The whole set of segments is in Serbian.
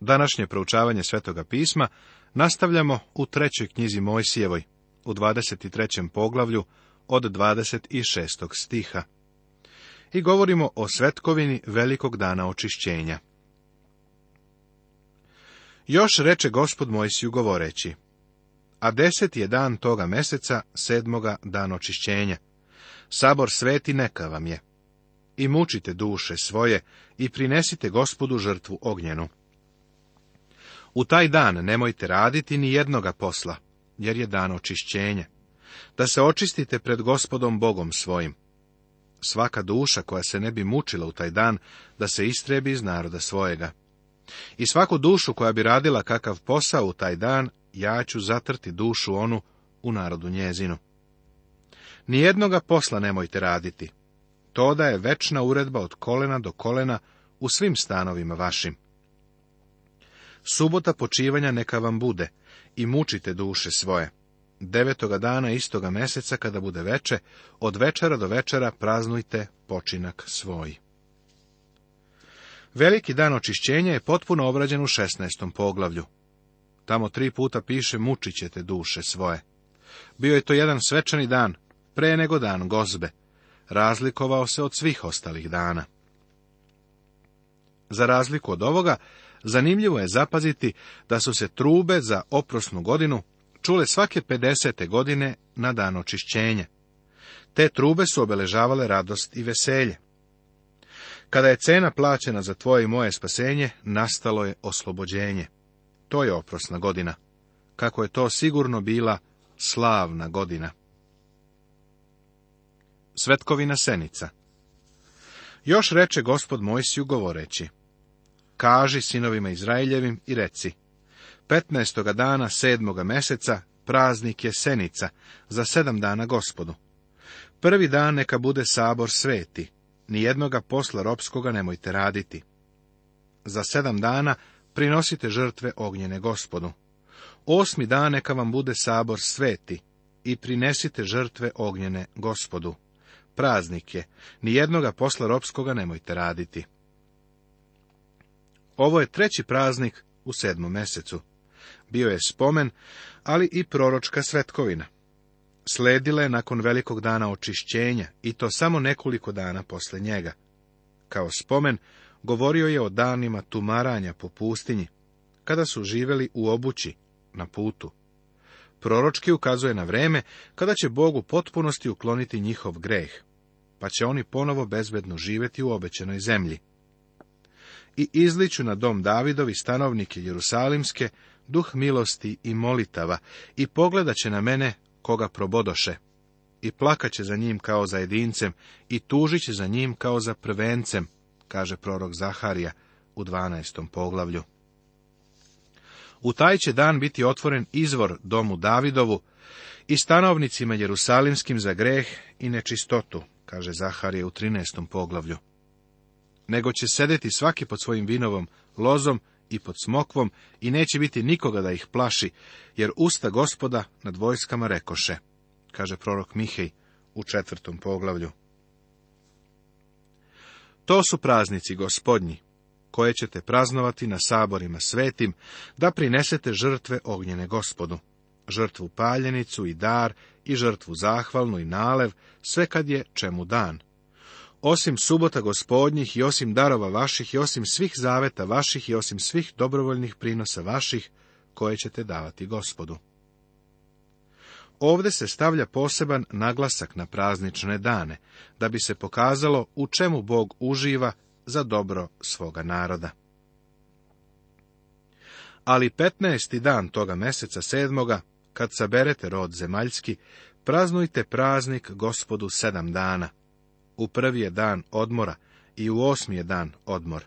Današnje proučavanje Svetoga pisma nastavljamo u trećoj knjizi Mojsijevoj, u 23. poglavlju od 26. stiha. I govorimo o svetkovini velikog dana očišćenja. Još reče gospod Mojsiju govoreći, a deset je dan toga meseca, sedmoga dan očišćenja. Sabor sveti neka vam je. I mučite duše svoje i prinesite gospodu žrtvu ognjenu. U taj dan nemojte raditi ni jednoga posla, jer je dan očišćenja, da se očistite pred gospodom Bogom svojim. Svaka duša koja se ne bi mučila u taj dan, da se istrebi iz naroda svojega. I svaku dušu koja bi radila kakav posao u taj dan, ja ću zatrti dušu onu u narodu njezinu. Nijednoga posla nemojte raditi. To da je večna uredba od kolena do kolena u svim stanovima vašim. Subota počivanja neka vam bude i mučite duše svoje. Devetoga dana istoga meseca, kada bude veče, od večera do večera praznujte počinak svoj. Veliki dan očišćenja je potpuno obrađen u 16. poglavlju. Tamo tri puta piše mučit ćete duše svoje. Bio je to jedan svečani dan, pre nego dan gozbe. Razlikovao se od svih ostalih dana. Za razliku od ovoga, Zanimljivo je zapaziti da su se trube za oprosnu godinu čule svake 50. godine na dan očišćenja. Te trube su obeležavale radost i veselje. Kada je cena plaćena za tvoje i moje spasenje, nastalo je oslobođenje. To je oprosna godina. Kako je to sigurno bila slavna godina. Svetkovina Senica Još reče gospod Mojsiju govoreći, kaži sinovima Izraeljevim i reci. 15. dana sedmoga meseca praznik je senica, za sedam dana gospodu. Prvi dan neka bude sabor sveti, ni jednoga posla ropskoga nemojte raditi. Za sedam dana prinosite žrtve ognjene gospodu. Osmi dan neka vam bude sabor sveti i prinesite žrtve ognjene gospodu. Praznik je, ni posla ropskoga nemojte raditi. Ovo je treći praznik u sedmom mesecu. Bio je spomen, ali i proročka svetkovina. Sledila je nakon velikog dana očišćenja, i to samo nekoliko dana posle njega. Kao spomen, govorio je o danima tumaranja po pustinji, kada su živeli u obući, na putu. Proročki ukazuje na vreme kada će Bog u potpunosti ukloniti njihov greh, pa će oni ponovo bezbedno živeti u obećenoj zemlji i izliču na dom Davidovi stanovnike Jerusalimske duh milosti i molitava i pogledat će na mene koga probodoše i plakaće za njim kao za jedincem i tužit će za njim kao za prvencem, kaže prorok Zaharija u 12. poglavlju. U taj će dan biti otvoren izvor domu Davidovu i stanovnicima jerusalimskim za greh i nečistotu, kaže Zaharije u 13. poglavlju nego će sedeti svaki pod svojim vinovom lozom i pod smokvom i neće biti nikoga da ih plaši, jer usta gospoda nad vojskama rekoše, kaže prorok Mihej u četvrtom poglavlju. To su praznici gospodnji, koje ćete praznovati na saborima svetim, da prinesete žrtve ognjene gospodu, žrtvu paljenicu i dar i žrtvu zahvalnu i nalev, sve kad je čemu dan, osim subota gospodnjih i osim darova vaših i osim svih zaveta vaših i osim svih dobrovoljnih prinosa vaših, koje ćete davati gospodu. Ovde se stavlja poseban naglasak na praznične dane, da bi se pokazalo u čemu Bog uživa za dobro svoga naroda. Ali 15. dan toga meseca sedmoga, kad saberete rod zemaljski, praznujte praznik gospodu sedam dana u prvi je dan odmora i u osmi je dan odmor.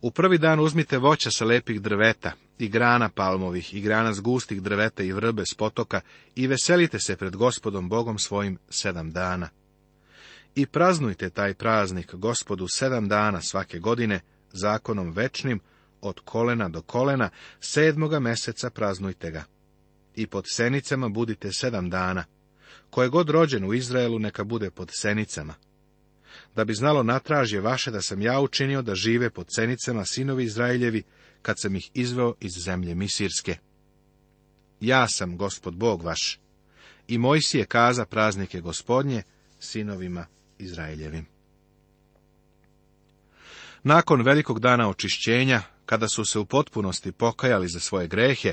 U prvi dan uzmite voća sa lepih drveta, i grana palmovih, i grana s gustih drveta i vrbe s potoka, i veselite se pred gospodom Bogom svojim sedam dana. I praznujte taj praznik gospodu sedam dana svake godine, zakonom večnim, od kolena do kolena, sedmoga meseca praznujte ga. I pod senicama budite sedam dana. Koje god rođen u Izraelu, neka bude pod senicama da bi znalo natražje vaše da sam ja učinio da žive pod cenicama sinovi Izraeljevi, kad sam ih izveo iz zemlje Misirske. Ja sam gospod Bog vaš. I je kaza praznike gospodnje sinovima Izraeljevim. Nakon velikog dana očišćenja, kada su se u potpunosti pokajali za svoje grehe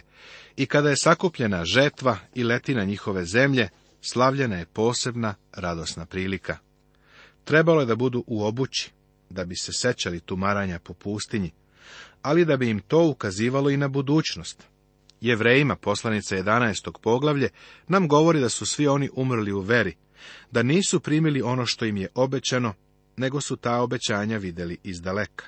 i kada je sakupljena žetva i letina njihove zemlje, slavljena je posebna radosna prilika. Trebalo je da budu u obući, da bi se sećali tumaranja po pustinji, ali da bi im to ukazivalo i na budućnost. Jevrejima, poslanica 11. poglavlje, nam govori da su svi oni umrli u veri, da nisu primili ono što im je obećano, nego su ta obećanja videli iz daleka.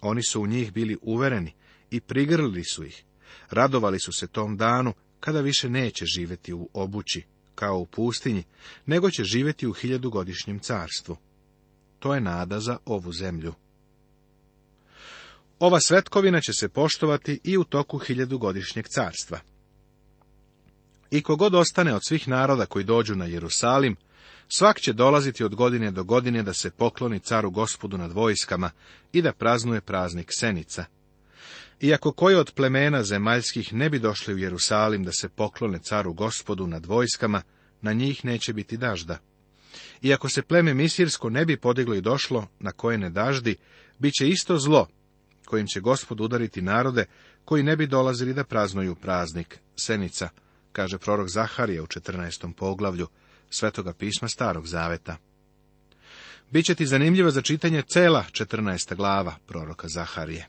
Oni su u njih bili uvereni i prigrlili su ih. Radovali su se tom danu, kada više neće živjeti u obući, kao u pustinji, nego će živjeti u hiljadugodišnjem carstvu. To je nada za ovu zemlju. Ova svetkovina će se poštovati i u toku hiljadugodišnjeg carstva. I kogod ostane od svih naroda koji dođu na Jerusalim, svak će dolaziti od godine do godine da se pokloni caru gospodu nad vojskama i da praznuje praznik senica, iako koje od plemena zemaljskih ne bi došli u Jerusalim da se poklone caru gospodu nad vojskama, na njih neće biti dažda. Iako se pleme misirsko ne bi podiglo i došlo na koje ne daždi, bit će isto zlo kojim će gospod udariti narode koji ne bi dolazili da praznoju praznik Senica, kaže prorok Zaharije u 14. poglavlju Svetoga pisma Starog Zaveta. Biće ti zanimljivo za čitanje cela 14. glava proroka Zaharije.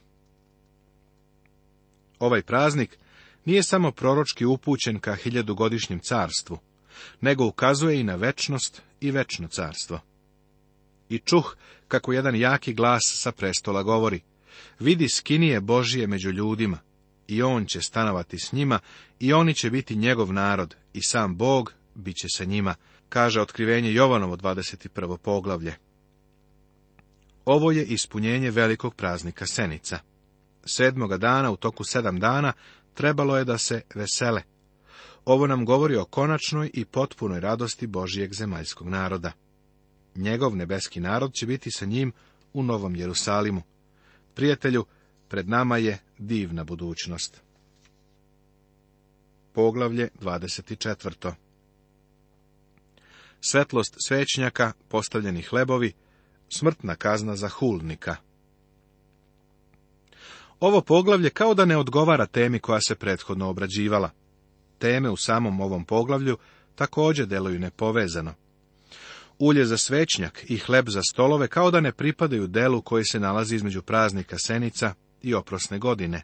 Ovaj praznik nije samo proročki upućen ka hiljadugodišnjem carstvu, nego ukazuje i na večnost i večno carstvo. I čuh kako jedan jaki glas sa prestola govori, vidi skinije Božije među ljudima, i on će stanovati s njima, i oni će biti njegov narod, i sam Bog bit će sa njima, kaže otkrivenje Jovanovo 21. poglavlje. Ovo je ispunjenje velikog praznika Senica. Sedmoga dana u toku sedam dana trebalo je da se vesele. Ovo nam govori o konačnoj i potpunoj radosti Božijeg zemaljskog naroda. Njegov nebeski narod će biti sa njim u Novom Jerusalimu. Prijatelju, pred nama je divna budućnost. Poglavlje 24. Svetlost svećnjaka, postavljeni hlebovi, smrtna kazna za hulnika. Ovo poglavlje kao da ne odgovara temi koja se prethodno obrađivala. Teme u samom ovom poglavlju također deluju nepovezano. Ulje za svećnjak i hleb za stolove kao da ne pripadaju delu koji se nalazi između praznika senica i oprosne godine.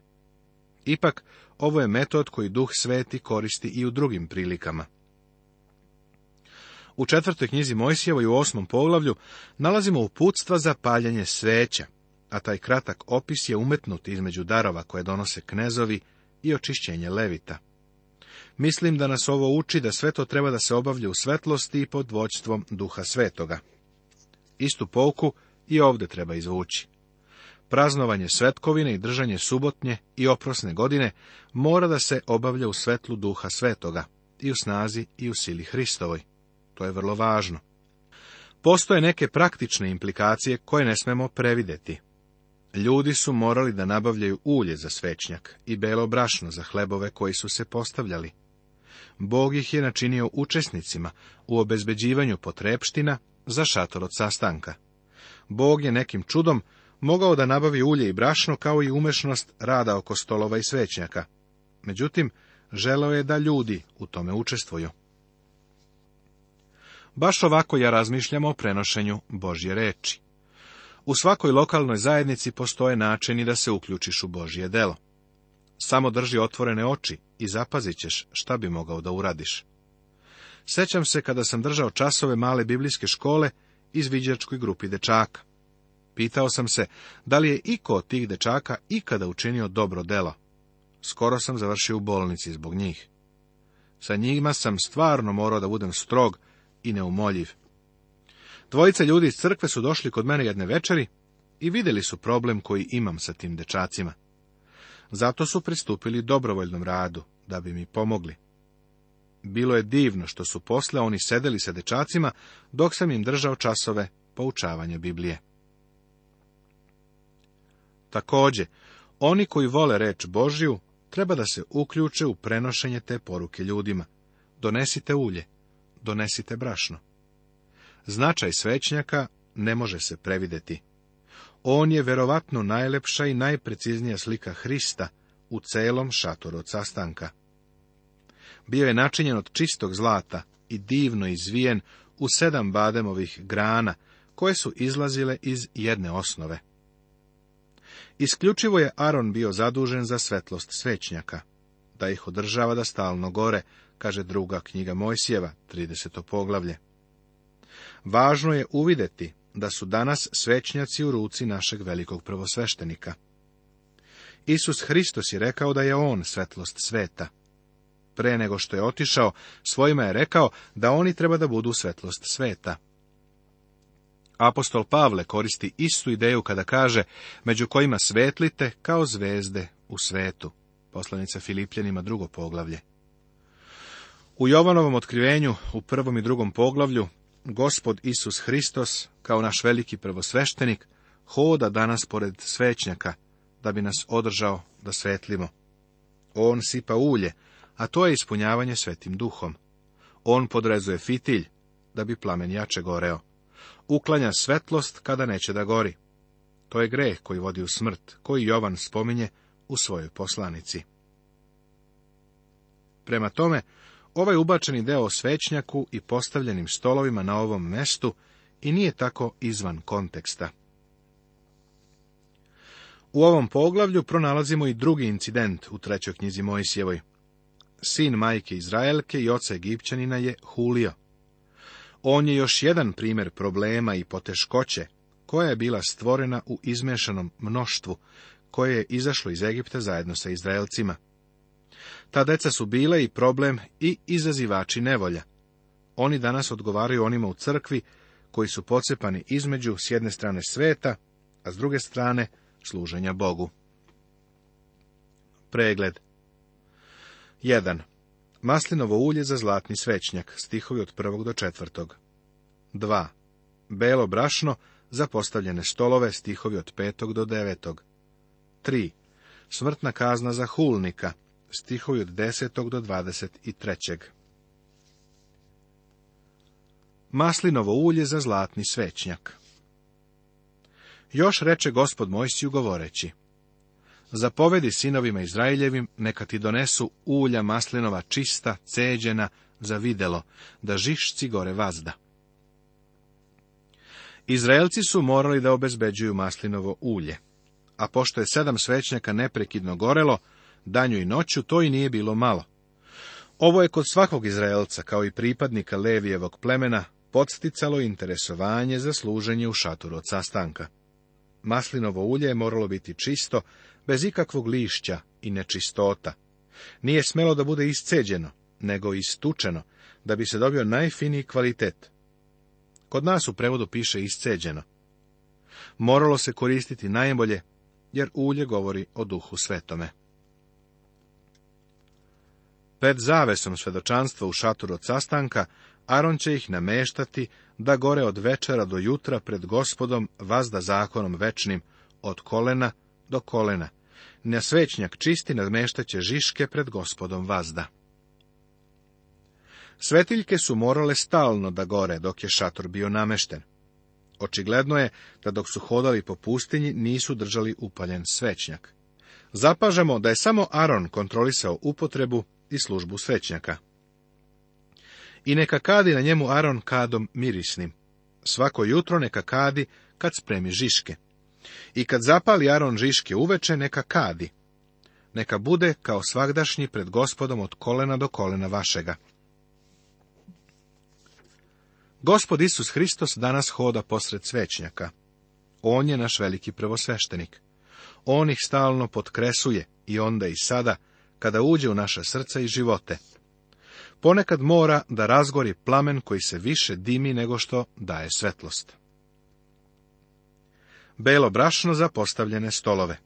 Ipak, ovo je metod koji duh sveti koristi i u drugim prilikama. U četvrtoj knjizi Mojsijevoj u osmom poglavlju nalazimo uputstva za paljanje sveća, a taj kratak opis je umetnut između darova koje donose knezovi i očišćenje levita. Mislim da nas ovo uči da sve to treba da se obavlja u svetlosti i pod voćstvom duha svetoga. Istu pouku i ovdje treba izvući. Praznovanje svetkovine i držanje subotnje i oprosne godine mora da se obavlja u svetlu duha svetoga, i u snazi i u sili Hristovoj. To je vrlo važno. Postoje neke praktične implikacije koje ne smemo previdjeti. Ljudi su morali da nabavljaju ulje za svećnjak i belo brašno za hlebove koji su se postavljali. Bog ih je načinio učesnicima u obezbeđivanju potrepština za šator od sastanka. Bog je nekim čudom mogao da nabavi ulje i brašno kao i umešnost rada oko stolova i svećnjaka. Međutim, želeo je da ljudi u tome učestvuju. Baš ovako ja razmišljam o prenošenju Božje reči. U svakoj lokalnoj zajednici postoje načini da se uključiš u Božje delo. Samo drži otvorene oči i zapazit ćeš šta bi mogao da uradiš. Sećam se kada sam držao časove male biblijske škole iz izviđačkoj grupi dečaka. Pitao sam se da li je iko od tih dečaka ikada učinio dobro delo. Skoro sam završio u bolnici zbog njih. Sa njima sam stvarno morao da budem strog i neumoljiv. Dvojice ljudi iz crkve su došli kod mene jedne večeri i vidjeli su problem koji imam sa tim dečacima. Zato su pristupili dobrovoljnom radu, da bi mi pomogli. Bilo je divno što su posle oni sedeli sa dečacima, dok sam im držao časove poučavanja Biblije. Također, oni koji vole reč Božju, treba da se uključe u prenošenje te poruke ljudima. Donesite ulje, donesite brašno. Značaj svećnjaka ne može se prevideti. On je verovatno najlepša i najpreciznija slika Hrista u celom šatoru od sastanka. Bio je načinjen od čistog zlata i divno izvijen u sedam bademovih grana, koje su izlazile iz jedne osnove. Isključivo je Aron bio zadužen za svetlost svećnjaka, da ih održava da stalno gore, kaže druga knjiga Mojsijeva, 30. poglavlje važno je uvideti da su danas svećnjaci u ruci našeg velikog prvosveštenika. Isus Hristos je rekao da je On svetlost sveta. Pre nego što je otišao, svojima je rekao da oni treba da budu svetlost sveta. Apostol Pavle koristi istu ideju kada kaže, među kojima svetlite kao zvezde u svetu. Poslanica Filipljenima drugo poglavlje. U Jovanovom otkrivenju u prvom i drugom poglavlju gospod Isus Hristos, kao naš veliki prvosveštenik, hoda danas pored svećnjaka, da bi nas održao da svetlimo. On sipa ulje, a to je ispunjavanje svetim duhom. On podrezuje fitilj, da bi plamen jače goreo. Uklanja svetlost kada neće da gori. To je greh koji vodi u smrt, koji Jovan spominje u svojoj poslanici. Prema tome, Ovaj ubačeni deo o svećnjaku i postavljenim stolovima na ovom mestu i nije tako izvan konteksta. U ovom poglavlju pronalazimo i drugi incident u trećoj knjizi Mojsijevoj. Sin majke Izraelke i oca Egipćanina je Hulio. On je još jedan primjer problema i poteškoće koja je bila stvorena u izmešanom mnoštvu koje je izašlo iz Egipta zajedno sa Izraelcima. Ta deca su bile i problem i izazivači nevolja. Oni danas odgovaraju onima u crkvi koji su pocepani između s jedne strane sveta, a s druge strane služenja Bogu. Pregled 1. Maslinovo ulje za zlatni svećnjak, stihovi od 1. do 4. 2. Belo brašno za postavljene stolove, stihovi od 5. do 9. 3. Smrtna kazna za hulnika, stihovi od 10. do 23. Maslinovo ulje za zlatni svećnjak Još reče gospod Mojsiju govoreći, Zapovedi sinovima Izraeljevim, neka ti donesu ulja maslinova čista, ceđena, za videlo, da žišci gore vazda. Izraelci su morali da obezbeđuju maslinovo ulje, a pošto je sedam svećnjaka neprekidno gorelo, danju i noću, to i nije bilo malo. Ovo je kod svakog Izraelca, kao i pripadnika Levijevog plemena, podsticalo interesovanje za služenje u šatoru od sastanka. Maslinovo ulje je moralo biti čisto, bez ikakvog lišća i nečistota. Nije smelo da bude isceđeno, nego istučeno, da bi se dobio najfiniji kvalitet. Kod nas u prevodu piše isceđeno. Moralo se koristiti najbolje, jer ulje govori o duhu svetome. Pred zavesom svedočanstva u šatoru od sastanka, Aron će ih nameštati da gore od večera do jutra pred gospodom vazda zakonom večnim, od kolena do kolena. Nesvećnjak čisti nadmeštaće žiške pred gospodom vazda. Svetiljke su morale stalno da gore dok je šator bio namešten. Očigledno je da dok su hodali po pustinji nisu držali upaljen svećnjak. Zapažamo da je samo Aron kontrolisao upotrebu i službu svećnjaka. I neka kadi na njemu Aron kadom mirisnim. Svako jutro neka kadi kad spremi žiške. I kad zapali Aron žiške uveče, neka kadi. Neka bude kao svagdašnji pred gospodom od kolena do kolena vašega. Gospod Isus Hristos danas hoda posred svećnjaka. On je naš veliki prvosveštenik. On ih stalno potkresuje i onda i sada kada uđe u naša srca i živote. Ponekad mora da razgori plamen koji se više dimi nego što daje svetlost. Belo brašno za postavljene stolove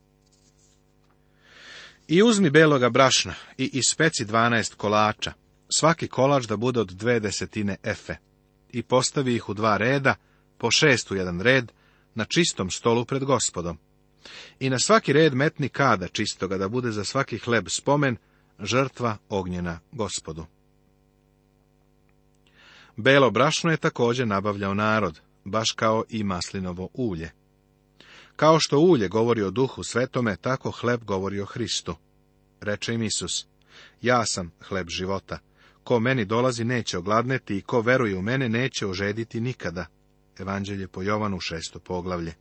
I uzmi beloga brašna i ispeci dvanaest kolača, svaki kolač da bude od dve desetine efe, i postavi ih u dva reda, po šest u jedan red, na čistom stolu pred gospodom. I na svaki red metni kada čistoga, da bude za svaki hleb spomen, žrtva ognjena gospodu. Belo brašno je također nabavljao narod, baš kao i maslinovo ulje. Kao što ulje govori o duhu svetome, tako hleb govori o Hristu. Reče im Isus, ja sam hleb života. Ko meni dolazi neće ogladneti i ko veruje u mene neće ožediti nikada. Evanđelje po Jovanu šesto poglavlje.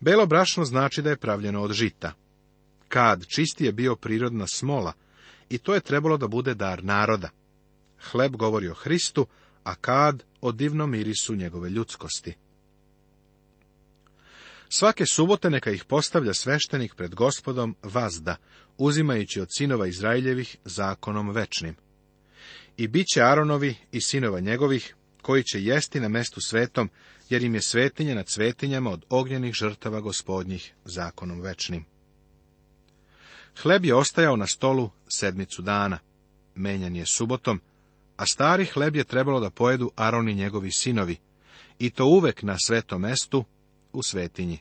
Belo brašno znači da je pravljeno od žita. Kad čisti je bio prirodna smola i to je trebalo da bude dar naroda. Hleb govori o Hristu, a kad o divnom mirisu njegove ljudskosti. Svake subote neka ih postavlja sveštenik pred gospodom vazda, uzimajući od sinova Izraeljevih zakonom večnim. I bit će Aronovi i sinova njegovih koji će jesti na mestu svetom, jer im je svetinje nad svetinjama od ognjenih žrtava gospodnjih zakonom večnim. Hleb je ostajao na stolu sedmicu dana, menjan je subotom, a stari hleb je trebalo da pojedu Aron i njegovi sinovi, i to uvek na svetom mestu u svetinji.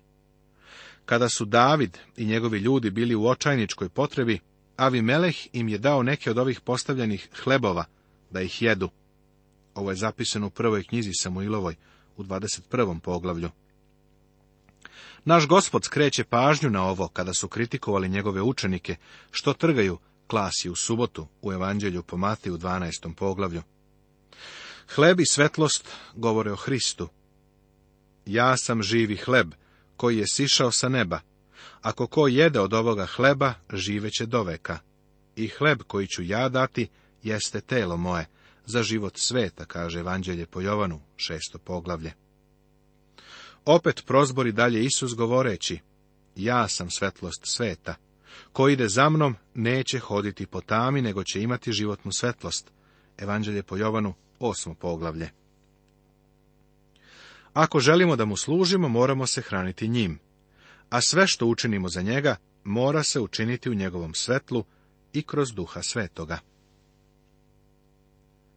Kada su David i njegovi ljudi bili u očajničkoj potrebi, Avimeleh im je dao neke od ovih postavljenih hlebova da ih jedu, ovo je zapisano u prvoj knjizi Samuilovoj u 21. poglavlju. Naš gospod skreće pažnju na ovo kada su kritikovali njegove učenike što trgaju klasi u subotu u evanđelju po mati u 12. poglavlju. Hleb i svetlost govore o Hristu. Ja sam živi hleb koji je sišao sa neba. Ako ko jede od ovoga hleba, živeće doveka. I hleb koji ću ja dati jeste telo moje, za život sveta, kaže Evanđelje po Jovanu, šesto poglavlje. Opet prozbori dalje Isus govoreći, ja sam svetlost sveta, ko ide za mnom neće hoditi po tami, nego će imati životnu svetlost. Evanđelje po Jovanu, osmo poglavlje. Ako želimo da mu služimo, moramo se hraniti njim, a sve što učinimo za njega, mora se učiniti u njegovom svetlu i kroz duha svetoga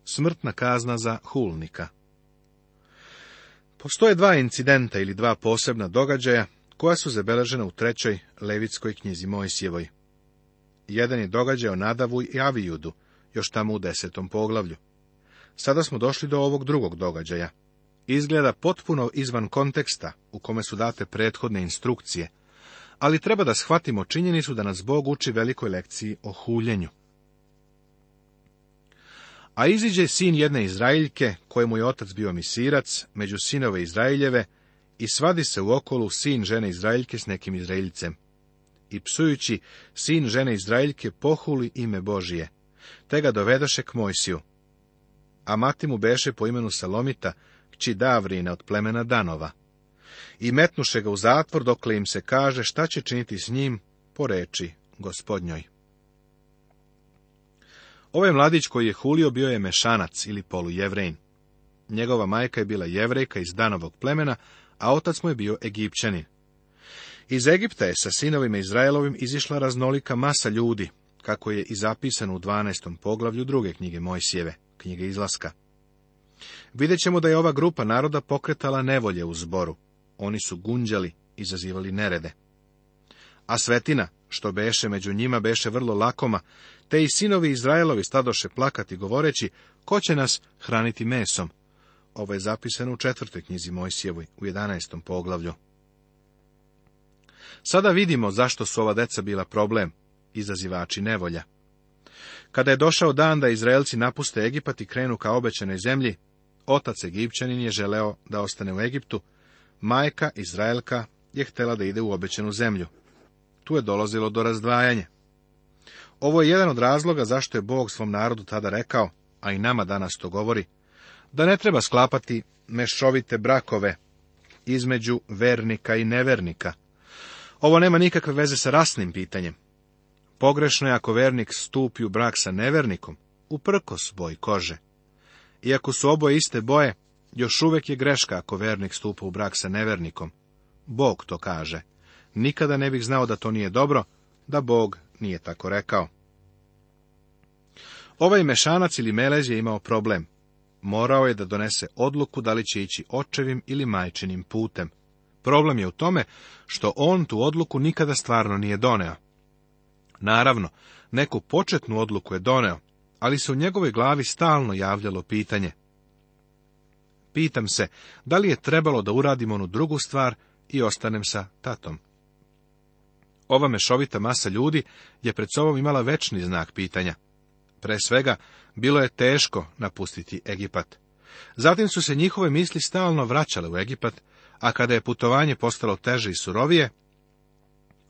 smrtna kazna za hulnika. Postoje dva incidenta ili dva posebna događaja koja su zabeležena u trećoj levitskoj knjizi Mojsijevoj. Jedan je događaj o Nadavu i Avijudu, još tamo u desetom poglavlju. Sada smo došli do ovog drugog događaja. Izgleda potpuno izvan konteksta u kome su date prethodne instrukcije, ali treba da shvatimo činjenicu da nas Bog uči velikoj lekciji o huljenju. A iziđe sin jedne Izraeljke, kojemu je otac bio misirac, među sinove Izraeljeve, i svadi se u okolu sin žene Izraeljke s nekim Izraeljcem. I psujući, sin žene Izraeljke pohuli ime Božije, te ga dovedaše k Mojsiju. A mati mu beše po imenu Salomita, kći Davrina od plemena Danova. I metnuše ga u zatvor, dokle im se kaže šta će činiti s njim, po reči gospodnjoj. Ovaj mladić koji je hulio bio je mešanac ili polujevrejn. Njegova majka je bila jevrejka iz danovog plemena, a otac mu je bio egipćanin. Iz Egipta je sa sinovima Izraelovim izišla raznolika masa ljudi, kako je i zapisano u 12. poglavlju druge knjige Mojsijeve, knjige izlaska. Vidjet ćemo da je ova grupa naroda pokretala nevolje u zboru. Oni su gunđali, izazivali nerede. A svetina, što beše među njima, beše vrlo lakoma, te i sinovi Izraelovi stadoše plakati govoreći, ko će nas hraniti mesom? Ovo je zapisano u četvrtoj knjizi Mojsijevoj, u 11. poglavlju. Sada vidimo zašto su ova deca bila problem, izazivači nevolja. Kada je došao dan da Izraelci napuste Egipat i krenu ka obećanoj zemlji, otac Egipćanin je želeo da ostane u Egiptu, majka Izraelka je htela da ide u obećanu zemlju. Tu je dolazilo do razdvajanja. Ovo je jedan od razloga zašto je Bog svom narodu tada rekao, a i nama danas to govori, da ne treba sklapati mešovite brakove između vernika i nevernika. Ovo nema nikakve veze sa rasnim pitanjem. Pogrešno je ako vernik stupi u brak sa nevernikom, uprkos boj kože. Iako su oboje iste boje, još uvek je greška ako vernik stupa u brak sa nevernikom. Bog to kaže. Nikada ne bih znao da to nije dobro, da Bog nije tako rekao. Ovaj mešanac ili melez je imao problem. Morao je da donese odluku da li će ići očevim ili majčinim putem. Problem je u tome što on tu odluku nikada stvarno nije doneo. Naravno, neku početnu odluku je doneo, ali se u njegovoj glavi stalno javljalo pitanje. Pitam se, da li je trebalo da uradim onu drugu stvar i ostanem sa tatom. Ova mešovita masa ljudi je pred sobom imala večni znak pitanja. Pre svega, bilo je teško napustiti Egipat. Zatim su se njihove misli stalno vraćale u Egipat, a kada je putovanje postalo teže i surovije,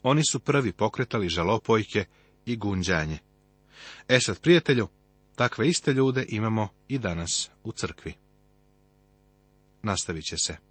oni su prvi pokretali žalopojke i gunđanje. E sad, prijatelju, takve iste ljude imamo i danas u crkvi. Nastavit će se.